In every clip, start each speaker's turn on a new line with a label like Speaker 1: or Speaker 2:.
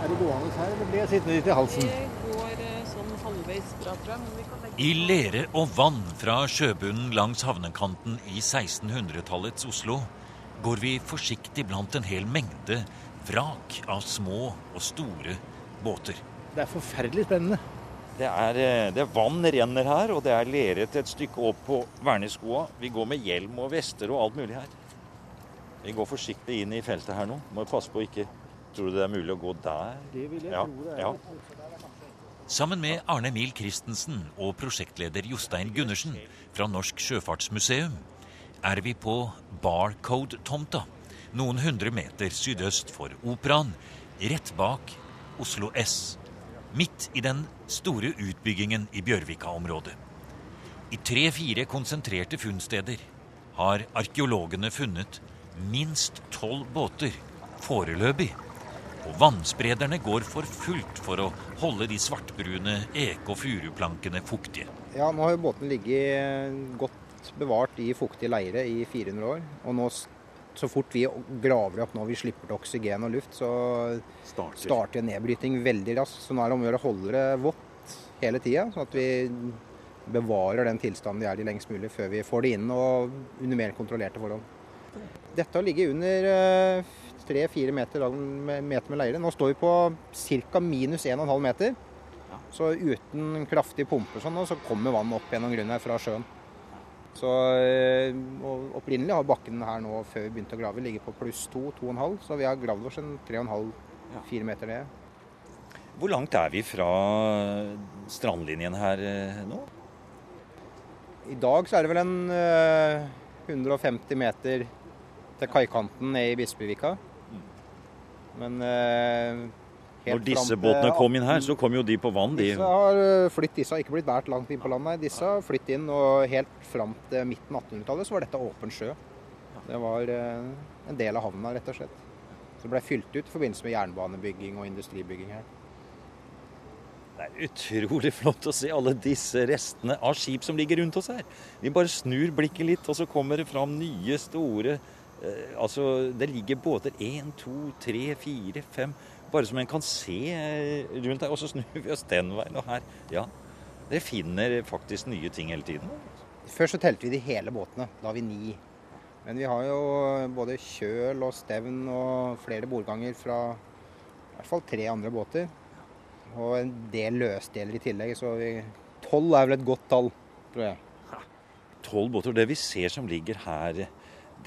Speaker 1: Er det gående her, eller blir jeg sittende litt i halsen?
Speaker 2: Det går eh, sånn halvveis bra, tror jeg. Men vi kan legge
Speaker 3: I lere og vann fra sjøbunnen langs havnekanten i 1600-tallets Oslo går vi forsiktig blant en hel mengde vrak av små og store båter.
Speaker 1: Det er forferdelig spennende.
Speaker 4: Det er, eh, det er vann renner her, og det er lerret et stykke opp på verneskoa. Vi går med hjelm og vester og alt mulig her. Vi går forsiktig inn i feltet her nå. Må passe på å ikke Tror du det er mulig å gå der?
Speaker 1: Det vil jeg
Speaker 4: Ja,
Speaker 1: tro det er.
Speaker 4: ja.
Speaker 3: Sammen med Arne Emil Christensen og prosjektleder Jostein Gundersen fra Norsk Sjøfartsmuseum er vi på Barcode-tomta, noen hundre meter sydøst for Operaen, rett bak Oslo S. Midt i den store utbyggingen i Bjørvika-området. I tre-fire konsentrerte funnsteder har arkeologene funnet minst tolv båter foreløpig. Og vannsprederne går for fullt for å holde de svartbrune eke- og furuplankene fuktige.
Speaker 5: Ja, nå har jo båten ligget godt bevart i fuktige leire i 400 år. Og nå, så fort vi graver opp nå vi slipper til oksygen og luft, så
Speaker 4: Starter.
Speaker 5: starter nedbryting veldig raskt. Så nå er det om å gjøre å holde det vått hele tida, sånn at vi bevarer den tilstanden de er i lengst mulig før vi får det inn og under mer kontrollerte forhold. Dette har ligget under tre-fire meter, meter med leire. Nå står vi på ca. minus 1,5 meter. Så uten kraftig pumpe sånn, så kommer vannet opp gjennom grunnen her fra sjøen. Så eh, Opprinnelig har bakken her nå før vi begynte å grave ligget på pluss 2, 2,5. Så vi har gravd oss en 3,5-4 meter ned.
Speaker 4: Hvor langt er vi fra strandlinjen her eh, nå?
Speaker 5: I dag så er det vel en eh, 150 meter til kaikanten nede i Bispevika. Men eh, helt
Speaker 4: Når disse båtene kom inn her, så kom jo de på vann. De.
Speaker 5: Disse har eh, flytt, disse har ikke blitt båret langt inn på land, nei. Disse har flytt inn, og helt fram til midten av 1800-tallet så var dette åpen sjø. Det var eh, en del av havna, rett og slett. Så det ble fylt ut i forbindelse med jernbanebygging og industribygging her.
Speaker 4: Det er utrolig flott å se alle disse restene av skip som ligger rundt oss her. Vi bare snur blikket litt, og så kommer det fram nye, store Altså, det ligger båter én, to, tre, fire, fem Bare som en kan se eh, rundt her. Og så snur vi oss den veien, og her Ja. Dere finner faktisk nye ting hele tiden.
Speaker 5: Før så telte vi de hele båtene. Da har vi ni. Men vi har jo både kjøl og stevn og flere bordganger fra i hvert fall tre andre båter. Og en del løsdeler i tillegg, så vi tolv er vel et godt tall, tror jeg.
Speaker 4: Tolv båter. Det vi ser som ligger her,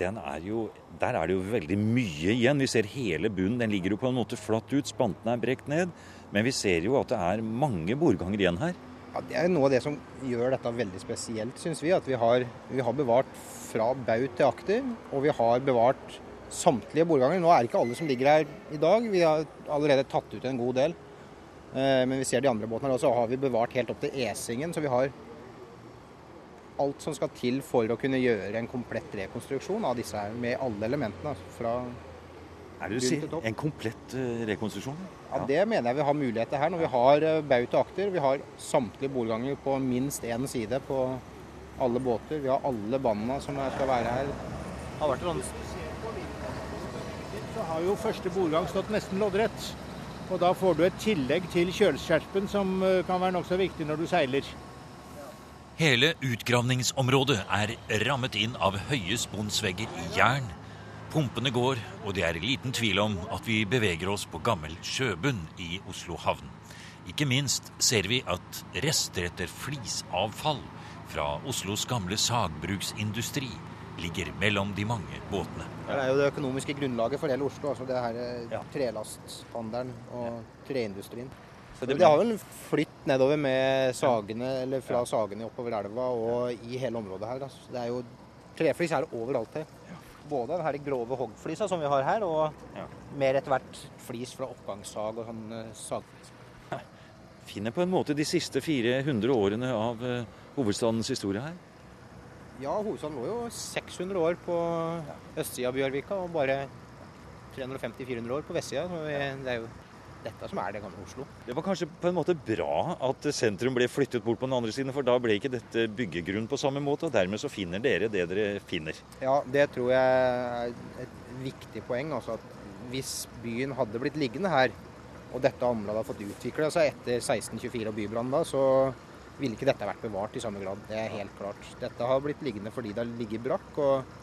Speaker 4: den er jo, der er det jo veldig mye igjen. Vi ser hele bunnen. Den ligger jo på en måte flatt ut. Spantene er brekt ned. Men vi ser jo at det er mange bordganger igjen her.
Speaker 5: Ja, det er noe av det som gjør dette veldig spesielt, syns vi. At vi har, vi har bevart fra baut til akter, og vi har bevart samtlige bordganger. Nå er det ikke alle som ligger her i dag. Vi har allerede tatt ut en god del. Eh, Men vi ser de andre båtene her også, har vi bevart helt opp til Esingen. Så vi har alt som skal til for å kunne gjøre en komplett rekonstruksjon av disse her, med alle elementene. altså, Fra,
Speaker 4: Er det du sier? En komplett eh, rekonstruksjon?
Speaker 5: ja, det mener jeg vi har mulighet til her. Når vi har bauta akter, vi har samtlige bordganger på minst én side på alle båter. Vi har alle bandene som skal være her. Det har vært en
Speaker 1: Så har jo første bordgang stått nesten loddrett. Og da får du et tillegg til kjøleskjerpen som eh, kan være nokså viktig når du seiler.
Speaker 3: Hele utgravningsområdet er rammet inn av høye sponsvegger i jern. Pumpene går, og det er liten tvil om at vi beveger oss på gammel sjøbunn i Oslo havn. Ikke minst ser vi at rester etter flisavfall fra Oslos gamle sagbruksindustri ligger mellom de mange båtene.
Speaker 5: Det er jo det økonomiske grunnlaget for hele Oslo. altså det her eh,
Speaker 4: Ja.
Speaker 5: trelasthandelen og treindustrien.
Speaker 4: Så
Speaker 5: Det, har vel flytt nedover med sagene, eller fra sagene oppover elva og i hele området her. Altså. Det er jo Treflis er overalt her. Både den her grove hoggflisa som vi har her, og
Speaker 4: Ja.
Speaker 5: mer etter hvert flis fra oppgangssag og sånn eh, sagflis.
Speaker 4: finner på en måte de siste 400 årene av eh, hovedstadens historie her.
Speaker 5: Ja, hovedstaden lå jo 600 år på østsida av Bjørvika og bare 350-400 år på vestsida. Det er jo dette som er det gamle Oslo.
Speaker 4: Det var kanskje på en måte bra at sentrum ble flyttet bort på den andre siden, for da ble ikke dette byggegrunn på samme måte, og dermed så finner dere det dere finner.
Speaker 5: Ja, det tror jeg er et viktig poeng. Altså at hvis byen hadde blitt liggende her og dette området har fått utvikle seg etter 1624 og bybrannen, da, så ville ikke dette vært bevart i samme grad. Det er helt klart. Dette har blitt liggende fordi det har ligget brakk. og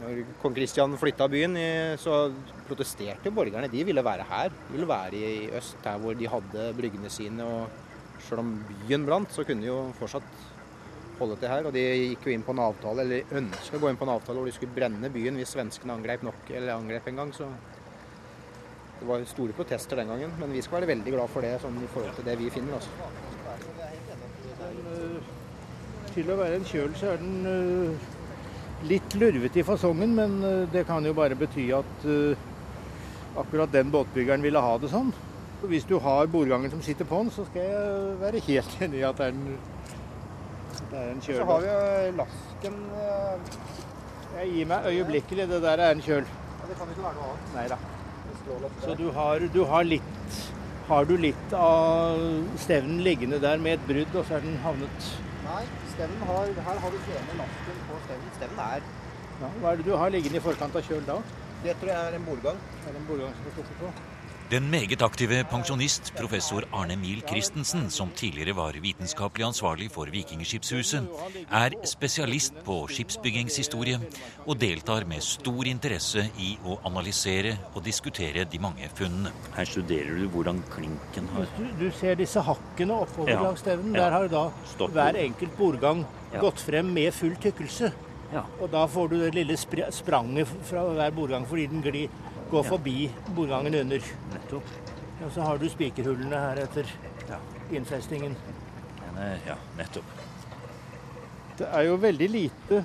Speaker 5: når kong Kristian flytta byen, så protesterte borgerne. De ville være her. De ville være i øst, der hvor de hadde bryggene sine. og Selv om byen brant, så kunne de jo fortsatt holde til her. Og de gikk jo inn på en avtale, eller ønska å gå inn på en avtale hvor de skulle brenne byen hvis svenskene angrep nok, eller angrep en gang. Så det var store protester den gangen. Men vi skal være veldig glad for det sånn i forhold til det vi finner. altså.
Speaker 1: Til å være en kjøl så er den uh, litt lurvete i fasongen, men uh, det kan jo bare bety at uh, akkurat den båtbyggeren ville ha det sånn. Hvis du har bordgangen som sitter på den, så skal jeg være helt enig i at det er en, det er en.
Speaker 5: Så har vi jo lasken.
Speaker 1: Jeg gir meg øyeblikkelig. Det der er en kjøl.
Speaker 5: Ja, det kan ikke være noe annet.
Speaker 1: Nei da. Så du har, du har litt Har du litt av stevnen liggende der med et brudd, og så er den havnet
Speaker 5: Nei, stevnen har, her har du fjerne lasken på stevnen. Stevnen er
Speaker 1: ja, Hva er det du har liggende i forkant av kjøl da?
Speaker 5: Det tror jeg er en bordgang.
Speaker 1: Det er en bordgang som er sluppet på.
Speaker 3: Den meget aktive pensjonist professor Arne Miel Christensen, som tidligere var vitenskapelig ansvarlig for Vikingskipshuset, er spesialist på skipsbyggingshistorie og deltar med stor interesse i å analysere og diskutere de mange funnene.
Speaker 4: Her studerer du hvordan klinken har
Speaker 1: Du, du ser disse hakkene oppover
Speaker 4: Ja,
Speaker 1: langs stevnen.
Speaker 4: ja.
Speaker 1: Der har da
Speaker 4: Stått
Speaker 1: hver enkelt bordgang
Speaker 4: Ja.
Speaker 1: gått frem med full tykkelse.
Speaker 4: Ja.
Speaker 1: Og da får du det lille spranget fra hver bordgang fordi den glir, går forbi bordgangen under.
Speaker 4: Nettopp.
Speaker 1: Og så har du spikerhullene her etter
Speaker 4: Ja.
Speaker 1: innfestingen.
Speaker 4: Men, ja, nettopp.
Speaker 1: Det er jo veldig lite,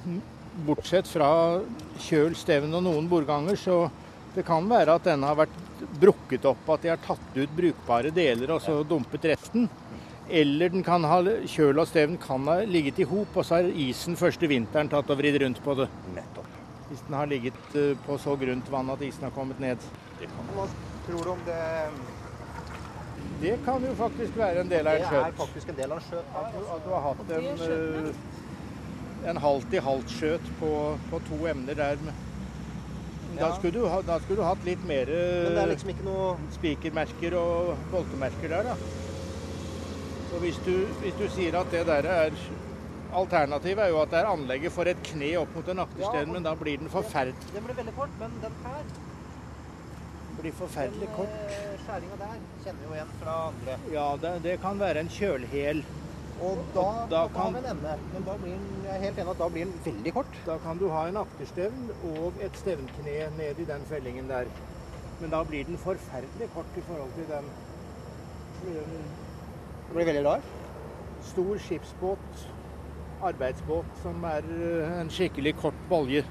Speaker 1: bortsett fra kjøl, stevn og noen bordganger, så det kan være at denne har vært brukket opp, at de har tatt ut brukbare deler og så dumpet resten. Eller den kan ha, kjøl og stevn kan ha ligget i hop, og så har isen første vinteren tatt og vridd rundt på det.
Speaker 5: Nettopp.
Speaker 1: Hvis den har ligget eh, på så grunt vann at isen har kommet ned.
Speaker 5: Hva tror du om det?
Speaker 1: Det kan jo faktisk være en del av
Speaker 5: Det
Speaker 1: en
Speaker 5: er
Speaker 1: skjøt.
Speaker 5: faktisk en del av en skjøt.
Speaker 1: At du, at du har hatt en, eh, en halvt i halvt skjøt på, på to emner der. Da skulle, du ha, da skulle du hatt litt mer
Speaker 5: Men det er liksom ikke noe
Speaker 1: spikermerker og boltemerker der, da. Og hvis du, hvis du sier at det der er Alternativet er jo at det er anlegget for et kne opp mot en aktersten,
Speaker 5: Ja,
Speaker 1: men da blir den forferdelig
Speaker 5: Den blir veldig kort, men den her,
Speaker 1: blir forferdelig
Speaker 5: den
Speaker 1: kort.
Speaker 5: eh, skjæringa der, kjenner jo igjen fra andre.
Speaker 1: Ja, det, det kan være en kjølhæl.
Speaker 5: Og da,
Speaker 1: Og da
Speaker 5: da
Speaker 1: kan-
Speaker 5: den ende. Men da blir den, jeg er helt enig at da blir den veldig kort.
Speaker 1: Da kan du ha en akterstevn og et stevnkne ned i den fellingen der. Men da blir den forferdelig kort i forhold til den. den
Speaker 5: Det blir veldig rar.
Speaker 1: Stor skipsbåt, arbeidsbåt, som er eh, en skikkelig kort bolje.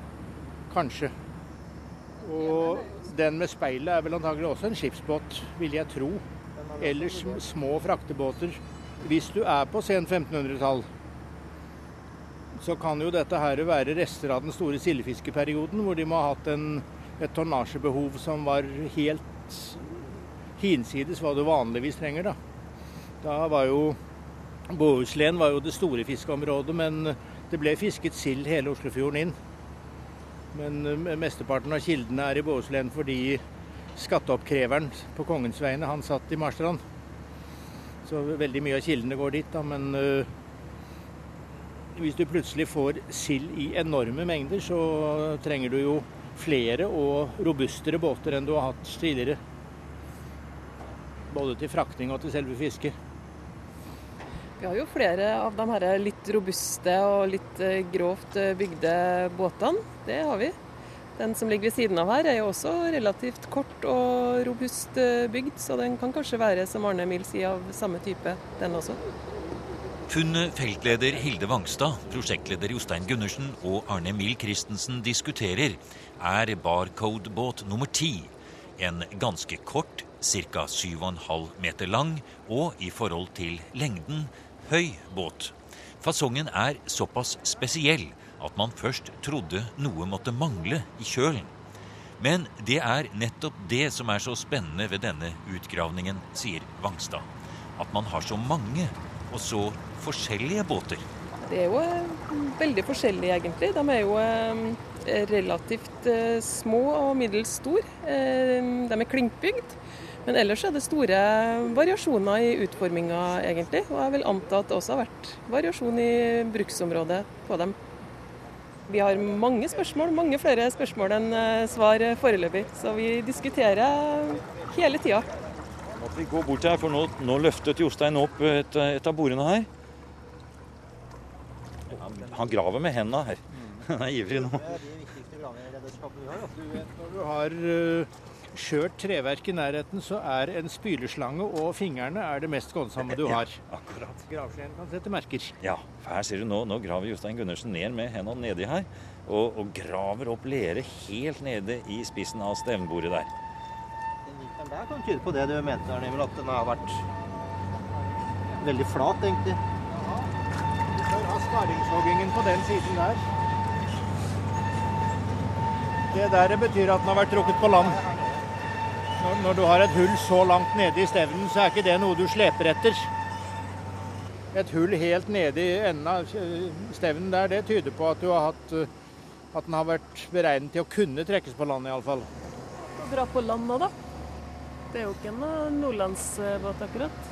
Speaker 1: Kanskje. Og den med speilet er vel antagelig også en skipsbåt, vil jeg tro. Eller små fraktebåter. Hvis du er på sen 1500-tall, så kan jo dette her være rester av den store sildefiskeperioden, hvor de må ha hatt en, et tonnasjebehov som var helt hinsides hva du vanligvis trenger. Da, da var jo Bohuslän var jo det store fiskeområdet, men det ble fisket sild hele Oslofjorden inn. Men eh, mesteparten av kildene er i Bohuslän fordi skatteoppkreveren på kongens vegne, han satt i Marstrand. Så veldig mye av kildene går dit, da. Men uh, hvis du plutselig får sild i enorme mengder, så trenger du jo flere og robustere båter enn du har hatt tidligere. Både til frakting og til selve fisket.
Speaker 2: Vi har jo flere av de her litt robuste og litt eh, grovt eh, bygde båtene. Det har vi. Den som ligger ved siden av her er jo også relativt kort og robust eh, bygd, så den kan kanskje være, som Arne Mild sier, av samme type, den også.
Speaker 3: Kun feltleder Hilde Vangstad, prosjektleder Jostein Gundersen og Arne Mild Christensen diskuterer, er barcode-båt nummer ti. En ganske kort, ca. 7,5 meter lang, og i forhold til lengden høy båt. Fasongen er såpass spesiell at man først trodde noe måtte mangle i kjølen. Men det er nettopp det som er så spennende ved denne utgravningen, sier Vangstad. At man har så mange og så forskjellige båter.
Speaker 2: Det er jo eh, veldig forskjellig, egentlig. De er jo eh, relativt eh, små og middels store. De er klinkbygd. Men ellers er det store variasjoner i utforminga, egentlig. Og jeg vil anta at det også har vært variasjon i bruksområdet på dem. Vi har mange spørsmål, mange flere spørsmål enn eh, svar foreløpig. Så vi diskuterer hele tida.
Speaker 4: Vi gå bort her, for nå, nå løftet Jostein opp et, et av bordene her. Han, han graver med hendene her. Han er ivrig nå. Det er de viktigste gravredskapene vi har.
Speaker 1: Du vet Når du har uh, kjørt treverk i nærheten, så er en spyleslange og fingrene er det mest skånsomme du har.
Speaker 4: Akkurat.
Speaker 1: Gravsleden kan sette merker.
Speaker 4: Ja, for her ser du nå, nå graver Jostein Gundersen ned med hendene nedi her. Og, og graver opp lere helt nede i spissen av stevnbordet der.
Speaker 6: Den vinkelen der kan tyde på det du mente, Arne Emil, at den har vært veldig flat, egentlig.
Speaker 1: Du får ha skaringshoggingen på den siden der. Det der betyr at den har vært trukket på land. Når, når du har et hull så langt nede i stevnen, så er ikke det noe du sleper etter. Et hull helt nede i enden av stevnen der, det tyder på at du har hatt uh, at den har vært beregnet til å kunne trekkes på land, iallfall.
Speaker 2: Å dra på land nå, da? Det er jo ikke en eh, nordlandsbåt, akkurat.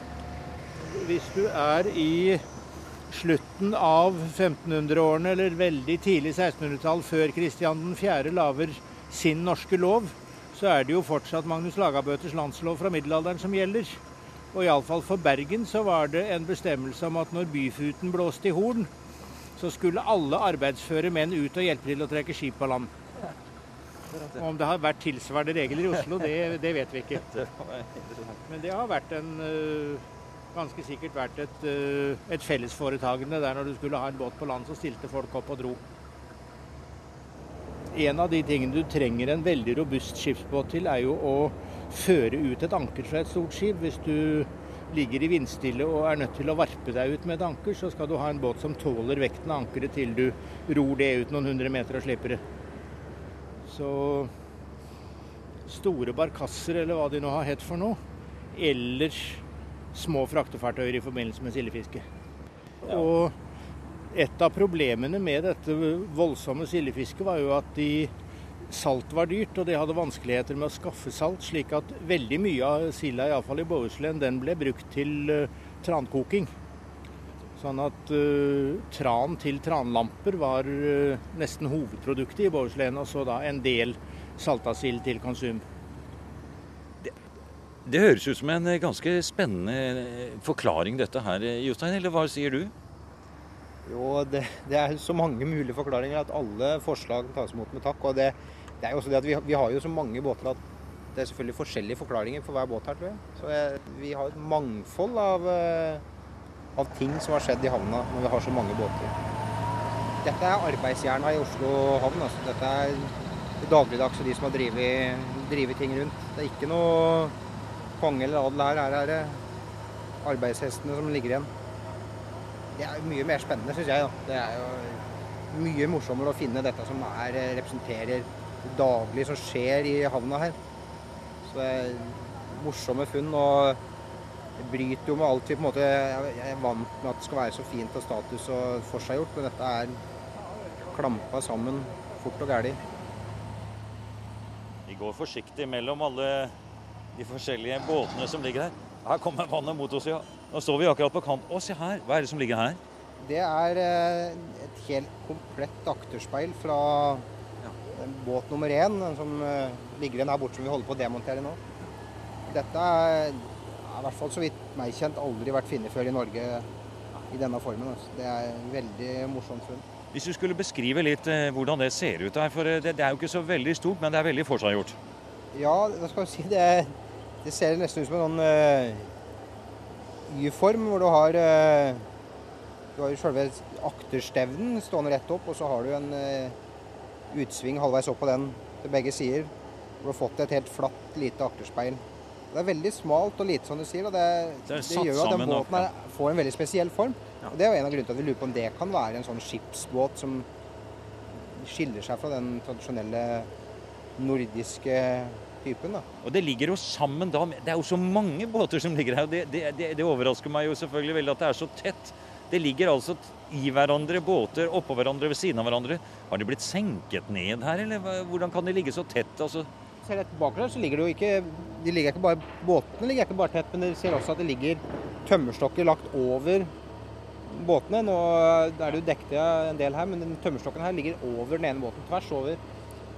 Speaker 1: Hvis du er i slutten av 1500-årene eller veldig tidlig 1600-tall, før Kristian 4. lager sin norske lov, så er det jo fortsatt Magnus Lagabøtes landslov fra middelalderen som gjelder. Og iallfall for Bergen så var det en bestemmelse om at når byfuten blåste i horn, så skulle alle arbeidsføre menn ut og hjelpe til å trekke skip på land. Om det har vært tilsvarende regler i Oslo, det, det vet vi ikke. Men det har vært en øh, ganske sikkert vært et, øh, et fellesforetagende der når du skulle ha en båt på land, så stilte folk opp og dro. En av de tingene du trenger en veldig robust skipsbåt til, er jo å føre ut et anker fra et stort skip. Hvis du ligger i vindstille og er nødt til å varpe deg ut med et anker, så skal du ha en båt som tåler vekten av ankeret til du ror det ut noen hundre meter og slipper det. Så store barkasser, eller hva de nå har hett for noe, eller små fraktefartøyer i forbindelse med sildefiske. Ja. Og et av problemene med dette voldsomme sildefisket var jo at de Salt var dyrt, og de hadde vanskeligheter med å skaffe salt, slik at veldig mye av silda, iallfall i Bohuslän, den ble brukt til uh, trankoking. Sånn at uh, tran til tranlamper var uh, nesten hovedproduktet i Bohuslän, og så da en del salta sild til konsum.
Speaker 4: Det, høres ut som en ganske spennende forklaring dette her, Jostein, eller hva sier du?
Speaker 5: Jo, det, det, er så mange mulige forklaringer at alle forslag tas imot med takk. og det det er jo også det at vi, vi, har jo så mange båter at det er selvfølgelig forskjellige forklaringer for hver båt her, tror jeg. Så jeg, vi har et mangfold av, uh, av, ting som har skjedd i havna når vi har så mange båter. Dette er arbeidsjerna i Oslo havn. Altså. Dette er det dagligdagse, de som har drevet ting rundt. Det er ikke noe konge eller adel her. Her er det arbeidshestene som ligger igjen. Det er mye mer spennende, syns jeg. Da. Det er jo mye morsommere å finne dette som er, representerer daglig som skjer i havna her. Så det er morsomme funn. og det bryter jo med alt vi på en måte Jeg er vant med at det skal være så fint og status og forseggjort, men dette er klampa sammen fort og gæli.
Speaker 4: Vi går forsiktig mellom alle de forskjellige båtene som ligger her. Her kommer vannet mot oss, ja. Nå står vi akkurat på kant. Å, se her! Hva er det som ligger her?
Speaker 5: Det er eh, et helt komplett akterspeil fra båt nummer én, den som uh, ligger igjen her borte som vi holder på å demontere nå. Dette er, i hvert fall så vidt meg kjent aldri vært funnet før i Norge i denne formen. Altså. Det er veldig morsomt funn.
Speaker 4: Hvis du skulle beskrive litt hvordan det ser ut her, for eh, det, det, er jo ikke så veldig stort, men det er veldig forseggjort.
Speaker 5: Ja, hva skal vi si. Det, det, ser nesten ut som en sånn Y-form, hvor du har du har selve akterstevnen stående rett opp, og så har du en utsving halvveis opp på den til begge sider. Hvor du har fått et helt flatt, lite akterspeil. Det er veldig smalt og lite, som du sier. og Det, det, det gjør at den båten her får en veldig spesiell form. Ja. Og Det er jo en av grunnene til at vi lurer på om det kan være en sånn skipsbåt som skiller seg fra den tradisjonelle nordiske typen. Da.
Speaker 4: Og Det ligger jo sammen da Det er jo så mange båter som ligger her. og det, det, det overrasker meg jo selvfølgelig veldig at det er så tett. Det ligger altså i hverandre, båter oppå hverandre ved siden av hverandre. Har de blitt senket ned her, eller hvordan kan de ligge så tett? Altså?
Speaker 5: ser litt bak der, så ligger det jo ikke de ligger ikke bare, Båtene ligger ikke bare tett, men du ser også at det ligger tømmerstokker lagt over båtene. Nå er det jo dekket en del her, men den tømmerstokken her ligger over den ene båten. Tvers over.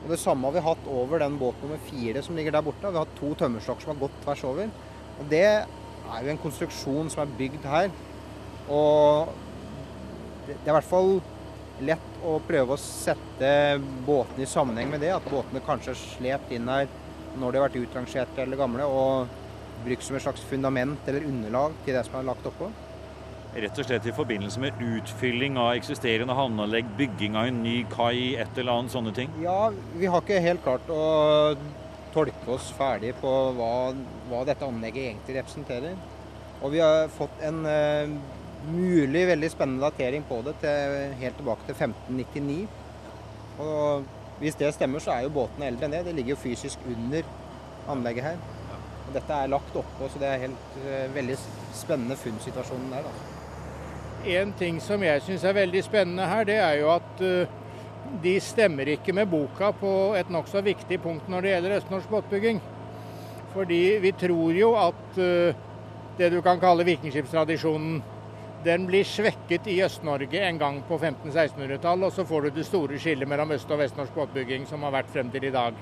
Speaker 5: Og Det samme har vi hatt over den båt nummer fire som ligger der borte. Vi har hatt to tømmerstokker som har gått tvers over. Og Det er jo en konstruksjon som er bygd her. Og det er i hvert fall lett å prøve å sette båtene i sammenheng med det. At båtene kanskje er slept inn her når de har vært utrangerte eller gamle, og brukt som et slags fundament eller underlag til det som er lagt oppå.
Speaker 4: Rett og slett i forbindelse med utfylling av eksisterende havneanlegg, bygging av en ny kai, et eller annet sånne ting?
Speaker 5: Ja, vi har ikke helt klart å tolke oss ferdig på hva, hva dette anlegget egentlig representerer. Og vi har fått en uh, mulig veldig spennende datering på det til, helt tilbake til 1599. Og hvis det stemmer, så er jo båten eldre enn det. Det ligger jo fysisk under anlegget her. Og dette er lagt oppå, så det er helt uh, veldig spennende funnsituasjonen der. Altså.
Speaker 1: En ting som jeg syns er veldig spennende her, det er jo at eh, de stemmer ikke med boka på et nokså viktig punkt når det gjelder østnorsk båtbygging. Fordi vi tror jo at eh, det du kan kalle vikingskipstradisjonen, den blir svekket i Øst-Norge en gang på 1500-1600-tallet, og så får du det store skillet mellom øst- og vestnorsk båtbygging som har vært frem til i dag.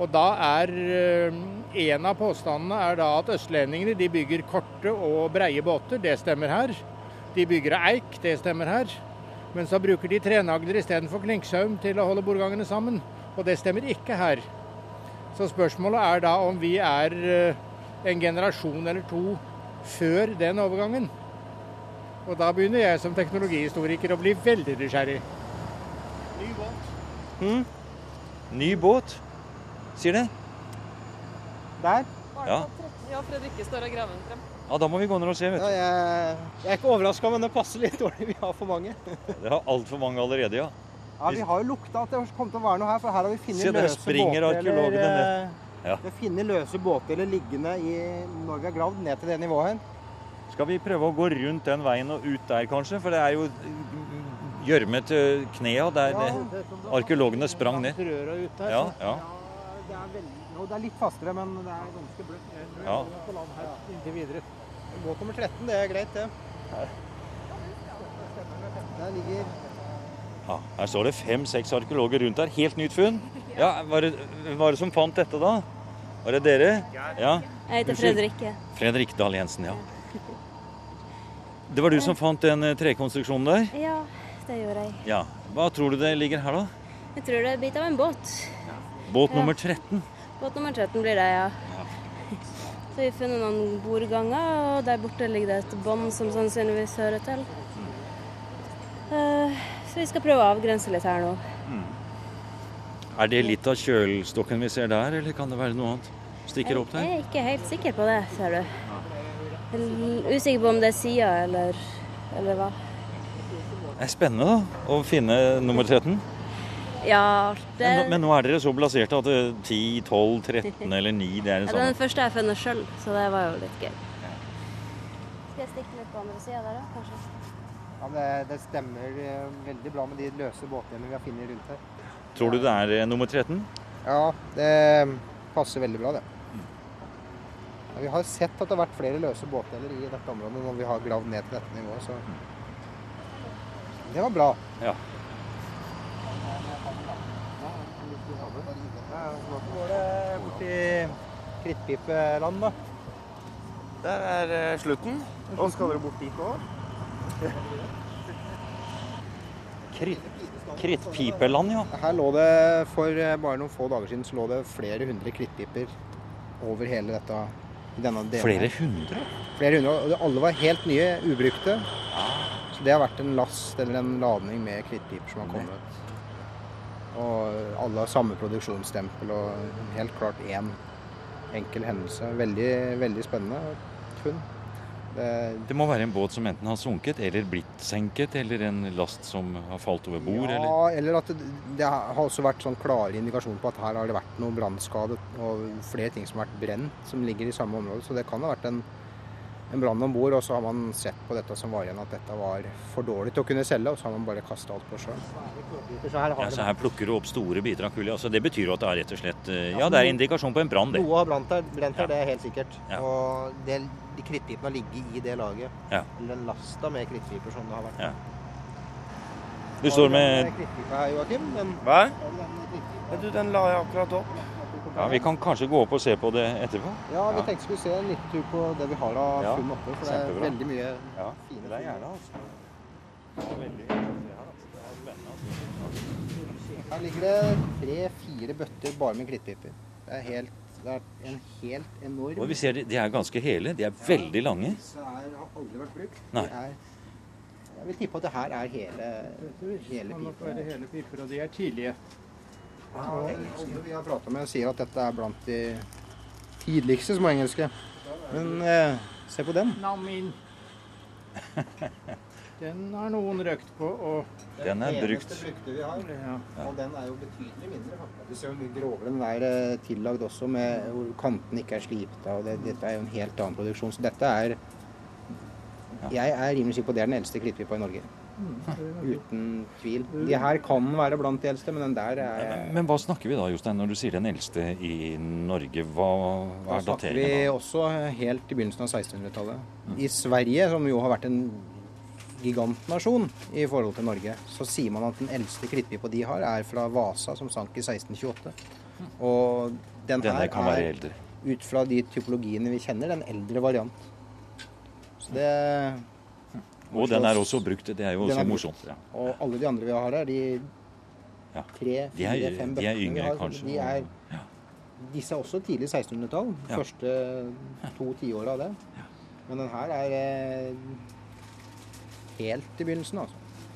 Speaker 1: Og da er eh, En av påstandene er da at østlendingene de bygger korte og breie båter. Det stemmer her. De bygger av eik. Det stemmer her. Men så bruker de trenagler istedenfor klinksaum til å holde bordgangene sammen. Og det stemmer ikke her. Så spørsmålet er da om vi er eh, en generasjon eller to før den overgangen. Og da begynner jeg som teknologihistoriker å bli veldig nysgjerrig.
Speaker 4: Ny båt, sier det?
Speaker 5: Der.
Speaker 4: Ja.
Speaker 2: Ja, Fredrikke står og graver den frem.
Speaker 4: Ja, da må vi gå ned og se, vet
Speaker 5: Ja, jeg, jeg er ikke overraska, men det passer litt dårlig. Vi har for mange.
Speaker 4: Det har altfor mange allerede, ja.
Speaker 5: Ja, Vi har jo lukta at det kom til å være noe her, for her har vi funnet
Speaker 4: Se, der
Speaker 5: løse
Speaker 4: springer
Speaker 5: båter.
Speaker 4: arkeologene
Speaker 5: eller,
Speaker 4: ned.
Speaker 5: eh,
Speaker 4: Ja.
Speaker 5: Funnet løse båter liggende i, når vi har gravd ned til det nivået her.
Speaker 4: Skal vi prøve å gå rundt den veien og ut der, kanskje? For det er jo gjørme til knea der det- arkeologene sprang ned. Ja,
Speaker 1: så-
Speaker 4: ja.
Speaker 5: det, er veldig, jo, det er litt fastere, men det er ganske bløtt.
Speaker 4: Ja.
Speaker 1: På land her inntil videre.
Speaker 5: Båt nummer 13, det er greit, det. Der ligger
Speaker 4: Ja, her står det fem-seks arkeologer rundt her. Helt nytt funn. Ja, var det, var det som fant dette, da? Var det dere? Ja.
Speaker 7: Jeg heter. Fredrikke.
Speaker 4: Fredrik Dahl Jensen, ja. Det var du som fant den eh, trekonstruksjonen der?
Speaker 7: Ja, det gjorde jeg.
Speaker 4: Ja. Hva tror du det ligger her, da?
Speaker 7: Jeg tror det er en bit av en båt.
Speaker 4: Båt nummer 13.
Speaker 7: Båt nummer 13 blir det, ja. Så vi har funnet noen bordganger, og der borte ligger det et bånd som sannsynligvis hører til. Eh, Så vi skal prøve å avgrense litt her nå.
Speaker 4: Er det litt av kjølstokken vi ser der, eller kan det være noe annet? Stikker opp
Speaker 7: Jeg er ikke helt sikker på det, ser du. Jeg er usikker på om det er sida eller, eller hva.
Speaker 4: Det er spennende da, å finne nummer 13.
Speaker 7: Ja, det
Speaker 4: Men, men nå er dere så blaserte at er 10, 12, 13 eller 9, det er
Speaker 7: ja,
Speaker 4: det
Speaker 7: ja, den første jeg funnet sjøl, så det var jo litt gøy. Skal jeg stikke litt på andre sida der, da? Kanskje?
Speaker 5: Ja, det, det stemmer eh, veldig bra med de løse båtene vi har funnet rundt her.
Speaker 4: Tror du det er eh, nummer 13?
Speaker 5: Ja, det passer veldig bra, det. Ja, vi har sett at det har vært flere løse båtdeler i dette området når vi har gravd ned til dette nivået, så det var bra.
Speaker 4: Ja.
Speaker 5: Hvordan går det borti Krittpipeland, da?
Speaker 8: Der er eh, slutten.
Speaker 5: Og skal dere bort dit òg?
Speaker 4: Kritt, krittpipeland, ja.
Speaker 5: Her lå det for eh, bare noen få dager siden så lå det flere hundre krittpiper over hele dette denne delen.
Speaker 4: Flere
Speaker 5: her.
Speaker 4: hundre?
Speaker 5: Flere hundre, og alle var helt nye, ubrukte. Så det har vært en last eller en ladning med krittpiper som har kommet. Og alle har samme produksjonsstempel og helt klart én enkel hendelse. Veldig, veldig spennende funn. Det,
Speaker 4: Det må være en båt som enten har sunket eller blitt senket, eller en last som har falt over bord,
Speaker 5: ja,
Speaker 4: eller
Speaker 5: eller at det, det har også vært sånn klare indikasjoner på at her har det vært noe brannskade og flere ting som har vært brent som ligger i samme område. Så det kan ha vært en en brann om bord, og så har man sett på dette som var igjen at dette var for dårlig til å kunne selge, og så har man bare kasta alt på sjøen.
Speaker 4: Ja, så her plukker du opp store biter av kulje. Altså, det betyr jo at det er rett og slett eh, Ja, det er indikasjon på en brann, det.
Speaker 6: Noe har brent her, brent her
Speaker 4: Ja.
Speaker 6: det er helt sikkert.
Speaker 4: Ja.
Speaker 6: Og det, de krittpipene har ligget i det laget.
Speaker 4: Ja.
Speaker 6: Eller lasta med krittpiper som det har vært.
Speaker 4: Ja. Du står med
Speaker 8: Hva?
Speaker 6: den
Speaker 8: du, den la jeg akkurat opp.
Speaker 4: Ja, Vi kan kanskje gå opp og se på det etterpå?
Speaker 5: Ja, vi
Speaker 4: Ja.
Speaker 5: tenkte skulle se en liten tur på det vi har av
Speaker 4: Ja,
Speaker 5: funn oppe, for det er veldig mye
Speaker 4: Ja,
Speaker 5: fine
Speaker 4: det er gjerne, altså. Ja, veldig. Det her, altså. Det er spennende.
Speaker 5: Her ligger det tre-fire bøtter bare med klittpiper. Det er, helt, det er en helt enorm
Speaker 4: Og vi ser de, er ganske hele. De er veldig lange.
Speaker 5: Disse er, har aldri vært brukt.
Speaker 4: Nei.
Speaker 5: Er, jeg vil tippe at det her er hele, hele
Speaker 1: nok
Speaker 5: pipa.
Speaker 1: hele piper, og de er tidlige.
Speaker 5: Og alle vi har prata med, sier at dette er blant de tidligste småengelske. Men eh, se på den.
Speaker 1: Namin. Den har noen røkt på, og
Speaker 4: Den er brukt.
Speaker 5: eneste brukte vi har.
Speaker 1: ja.
Speaker 5: Og den er jo betydelig mindre. faktisk. Du ser jo mye grovere. Den er eh, tillagd også med hvor kantene ikke er slipt av. Det, dette er jo en helt annen produksjon. Så dette er Jeg er rimelig sikker på det er den eldste krittpipa i Norge. Uten tvil. De her kan være blant de eldste, men den der er
Speaker 4: Men hva snakker vi da, Jostein, når du sier den eldste i Norge? Hva, hva
Speaker 5: Da
Speaker 4: Da
Speaker 5: snakker vi også helt i begynnelsen av 1600-tallet. I Sverige, som jo har vært en gigantnasjon i forhold til Norge, så sier man at den eldste krittpipa de har, er fra Vasa, som sank i 1628. Og den her er, ut fra de typologiene vi kjenner, den eldre variant. Så det,
Speaker 4: Og den er også brukt. Det er jo også
Speaker 5: er
Speaker 4: morsomt. Ja.
Speaker 5: og alle de andre vi har her, de
Speaker 4: Ja.
Speaker 5: tre,
Speaker 4: De er-
Speaker 5: fire, fem
Speaker 4: de er
Speaker 5: bøttene vi
Speaker 4: yngre,
Speaker 5: har,
Speaker 4: kanskje,
Speaker 5: De er, disse er også tidlig 1600-tall.
Speaker 4: Ja.
Speaker 5: Første to tiåra av det. Men den her er eh, helt i begynnelsen, altså.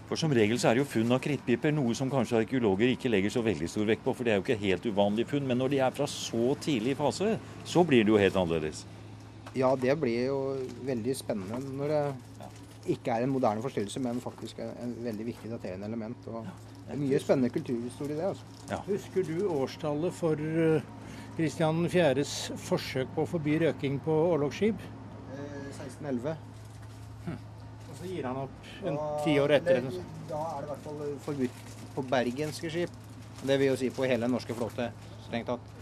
Speaker 4: For som regel så er det jo funn av krittpiper noe som kanskje arkeologer ikke legger så veldig stor vekt på, for det er jo ikke helt uvanlig funn. Men når de er fra så tidlig fase, så blir det jo helt annerledes.
Speaker 5: Ja, det blir jo veldig spennende når det ikke er en moderne forstyrrelse, men faktisk er en veldig viktig daterende element. Og det er mye spennende kulturhistorie i det. altså.
Speaker 1: Husker du årstallet for eh, Kristian 4.s forsøk på å forby røking på orlogsskip?
Speaker 5: Eh, 1611.
Speaker 1: Og så gir han opp en ti år etter.
Speaker 5: Det, Da er det i hvert fall forbudt på bergenske skip. Det vil jo si på hele den norske flåte, strengt tatt.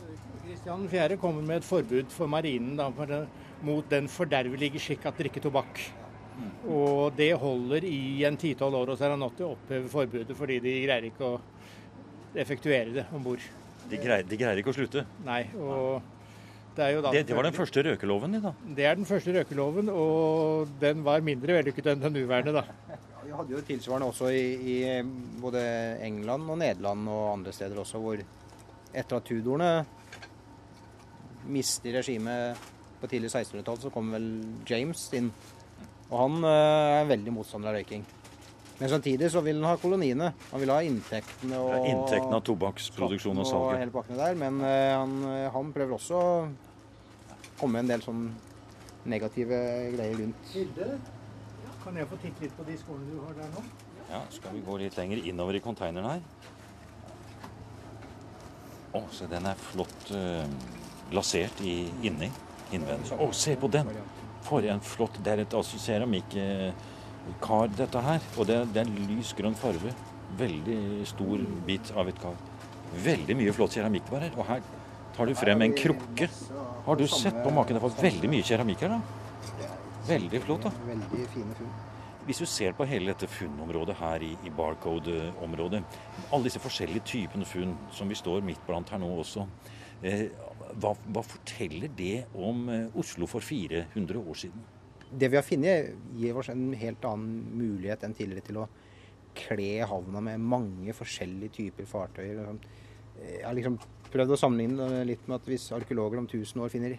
Speaker 1: Kristian 4. kommer med et forbud for marinen da, for mot den fordervelige skikk at drikke tobakk. Og det holder i en ti-tolv år, og så er han nødt til å oppheve forbudet fordi de greier ikke å effektuere det om bord.
Speaker 4: De de greier ikke å slutte.
Speaker 1: Nei. Og det er jo da
Speaker 4: Det, det var den første røkeloven din, da.
Speaker 1: Det er den første røkeloven, og den var mindre vellykket enn den nåværende, da.
Speaker 5: Vi hadde jo tilsvarende også i, i både England og Nederland og andre steder også, hvor etter at tudorene mistet regimet på tidlig 1600-tall, så kom vel James inn. Og han er er veldig motstander av røyking. Men samtidig så vil han ha koloniene. Han vil ha inntektene og
Speaker 4: Ja, Inntekten av tobakksproduksjon og
Speaker 5: og hele pakkene der. Men eh, han, han prøver også å komme med en del sånn negative greier rundt.
Speaker 1: Hilde, kan jeg få titte litt på de skoene du har der nå?
Speaker 4: Ja, Skal vi gå litt lenger innover i konteineren her? Å, se den er flott uh, lasert i, inni. Innvendig. Å, se på den! For en flott Det er et altså, keramikkar, dette her. Og det, det er en lys grønn farge. Veldig stor bit av et kar. Veldig mye flott keramikk var her. Og her tar du frem en krukke. Har du sett på maken? Det var veldig mye keramikk her, da. Veldig flott, da.
Speaker 5: Veldig fine funn.
Speaker 4: Hvis du ser på hele dette funnområdet her i, i Barcode-området, alle disse forskjellige typene funn som vi står midt blant her nå også, eh, hva, hva forteller det om eh, Oslo for 400 år siden?
Speaker 5: Det vi har funnet, gir oss en helt annen mulighet enn tidligere til å kle havna med mange forskjellige typer fartøyer. Jeg har liksom prøvd å sammenligne litt med at hvis arkeologer om 1000 år finner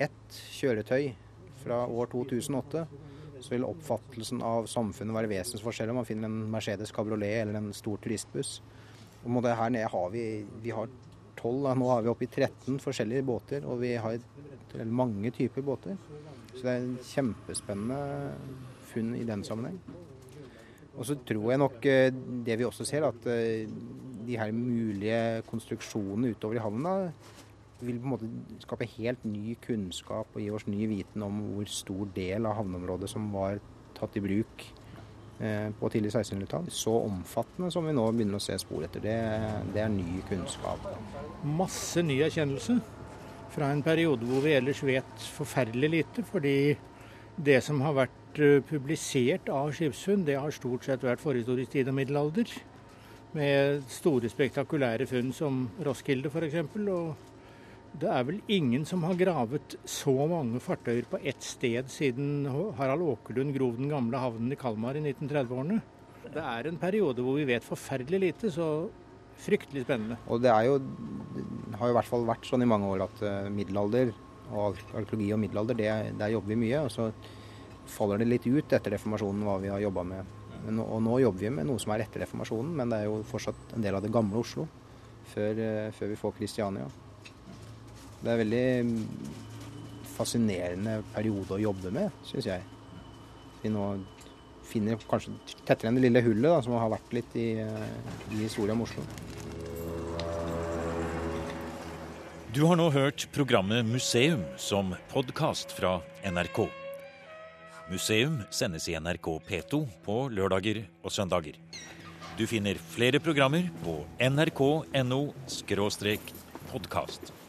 Speaker 5: ett kjøretøy fra år 2008, så vil oppfattelsen av samfunnet være vesensforskjellig om man finner en Mercedes cabriolet eller en stor turistbuss. Og her nede har vi, vi har 12, da. nå har vi oppe i 13 forskjellige båter, og vi har mange typer båter. Så det er en kjempespennende funn i den sammenheng. Og så tror jeg nok eh, det vi også ser, at eh, de her mulige konstruksjonene utover i havna vil på en måte skape helt ny kunnskap og gi oss ny viten om hvor stor del av havneområdet som var tatt i bruk på tidlig 1600-tall. Så omfattende som vi nå begynner å se spor etter, det, det er ny kunnskap.
Speaker 1: Masse ny erkjennelse fra en periode hvor vi ellers vet forferdelig lite. Fordi det som har vært eh, publisert av skipsfunn, det har stort sett vært forhistorisk tid og middelalder. Med store, spektakulære funn som Roskilde f.eks. Og det er vel ingen som har gravet så mange fartøyer på ett sted siden Harald Åkerlund grov den gamle havnen i Kalmar i 1930-årene. Det er en periode hvor vi vet forferdelig lite, så fryktelig spennende.
Speaker 5: Og det, jo, har jo i hvert fall vært sånn i mange år at uh, middelalder og arkeologi og middelalder, det, der jobber vi mye. Og så faller det litt ut etter reformasjonen hva vi har jobba med. Og nå jobber vi med noe som er etter reformasjonen, men det er jo fortsatt en del av det gamle Oslo før, uh, før vi får Kristiania. Det er veldig fascinerende periode å jobbe med, syns jeg. Vi nå finner kanskje tettere enn det lille hullet da, som har vært litt i, eh, i historien om Oslo.
Speaker 4: Du har nå hørt programmet Museum som podkast fra NRK. Museum sendes i NRK P2 på lørdager og søndager. Du finner flere programmer på nrk.no podkast.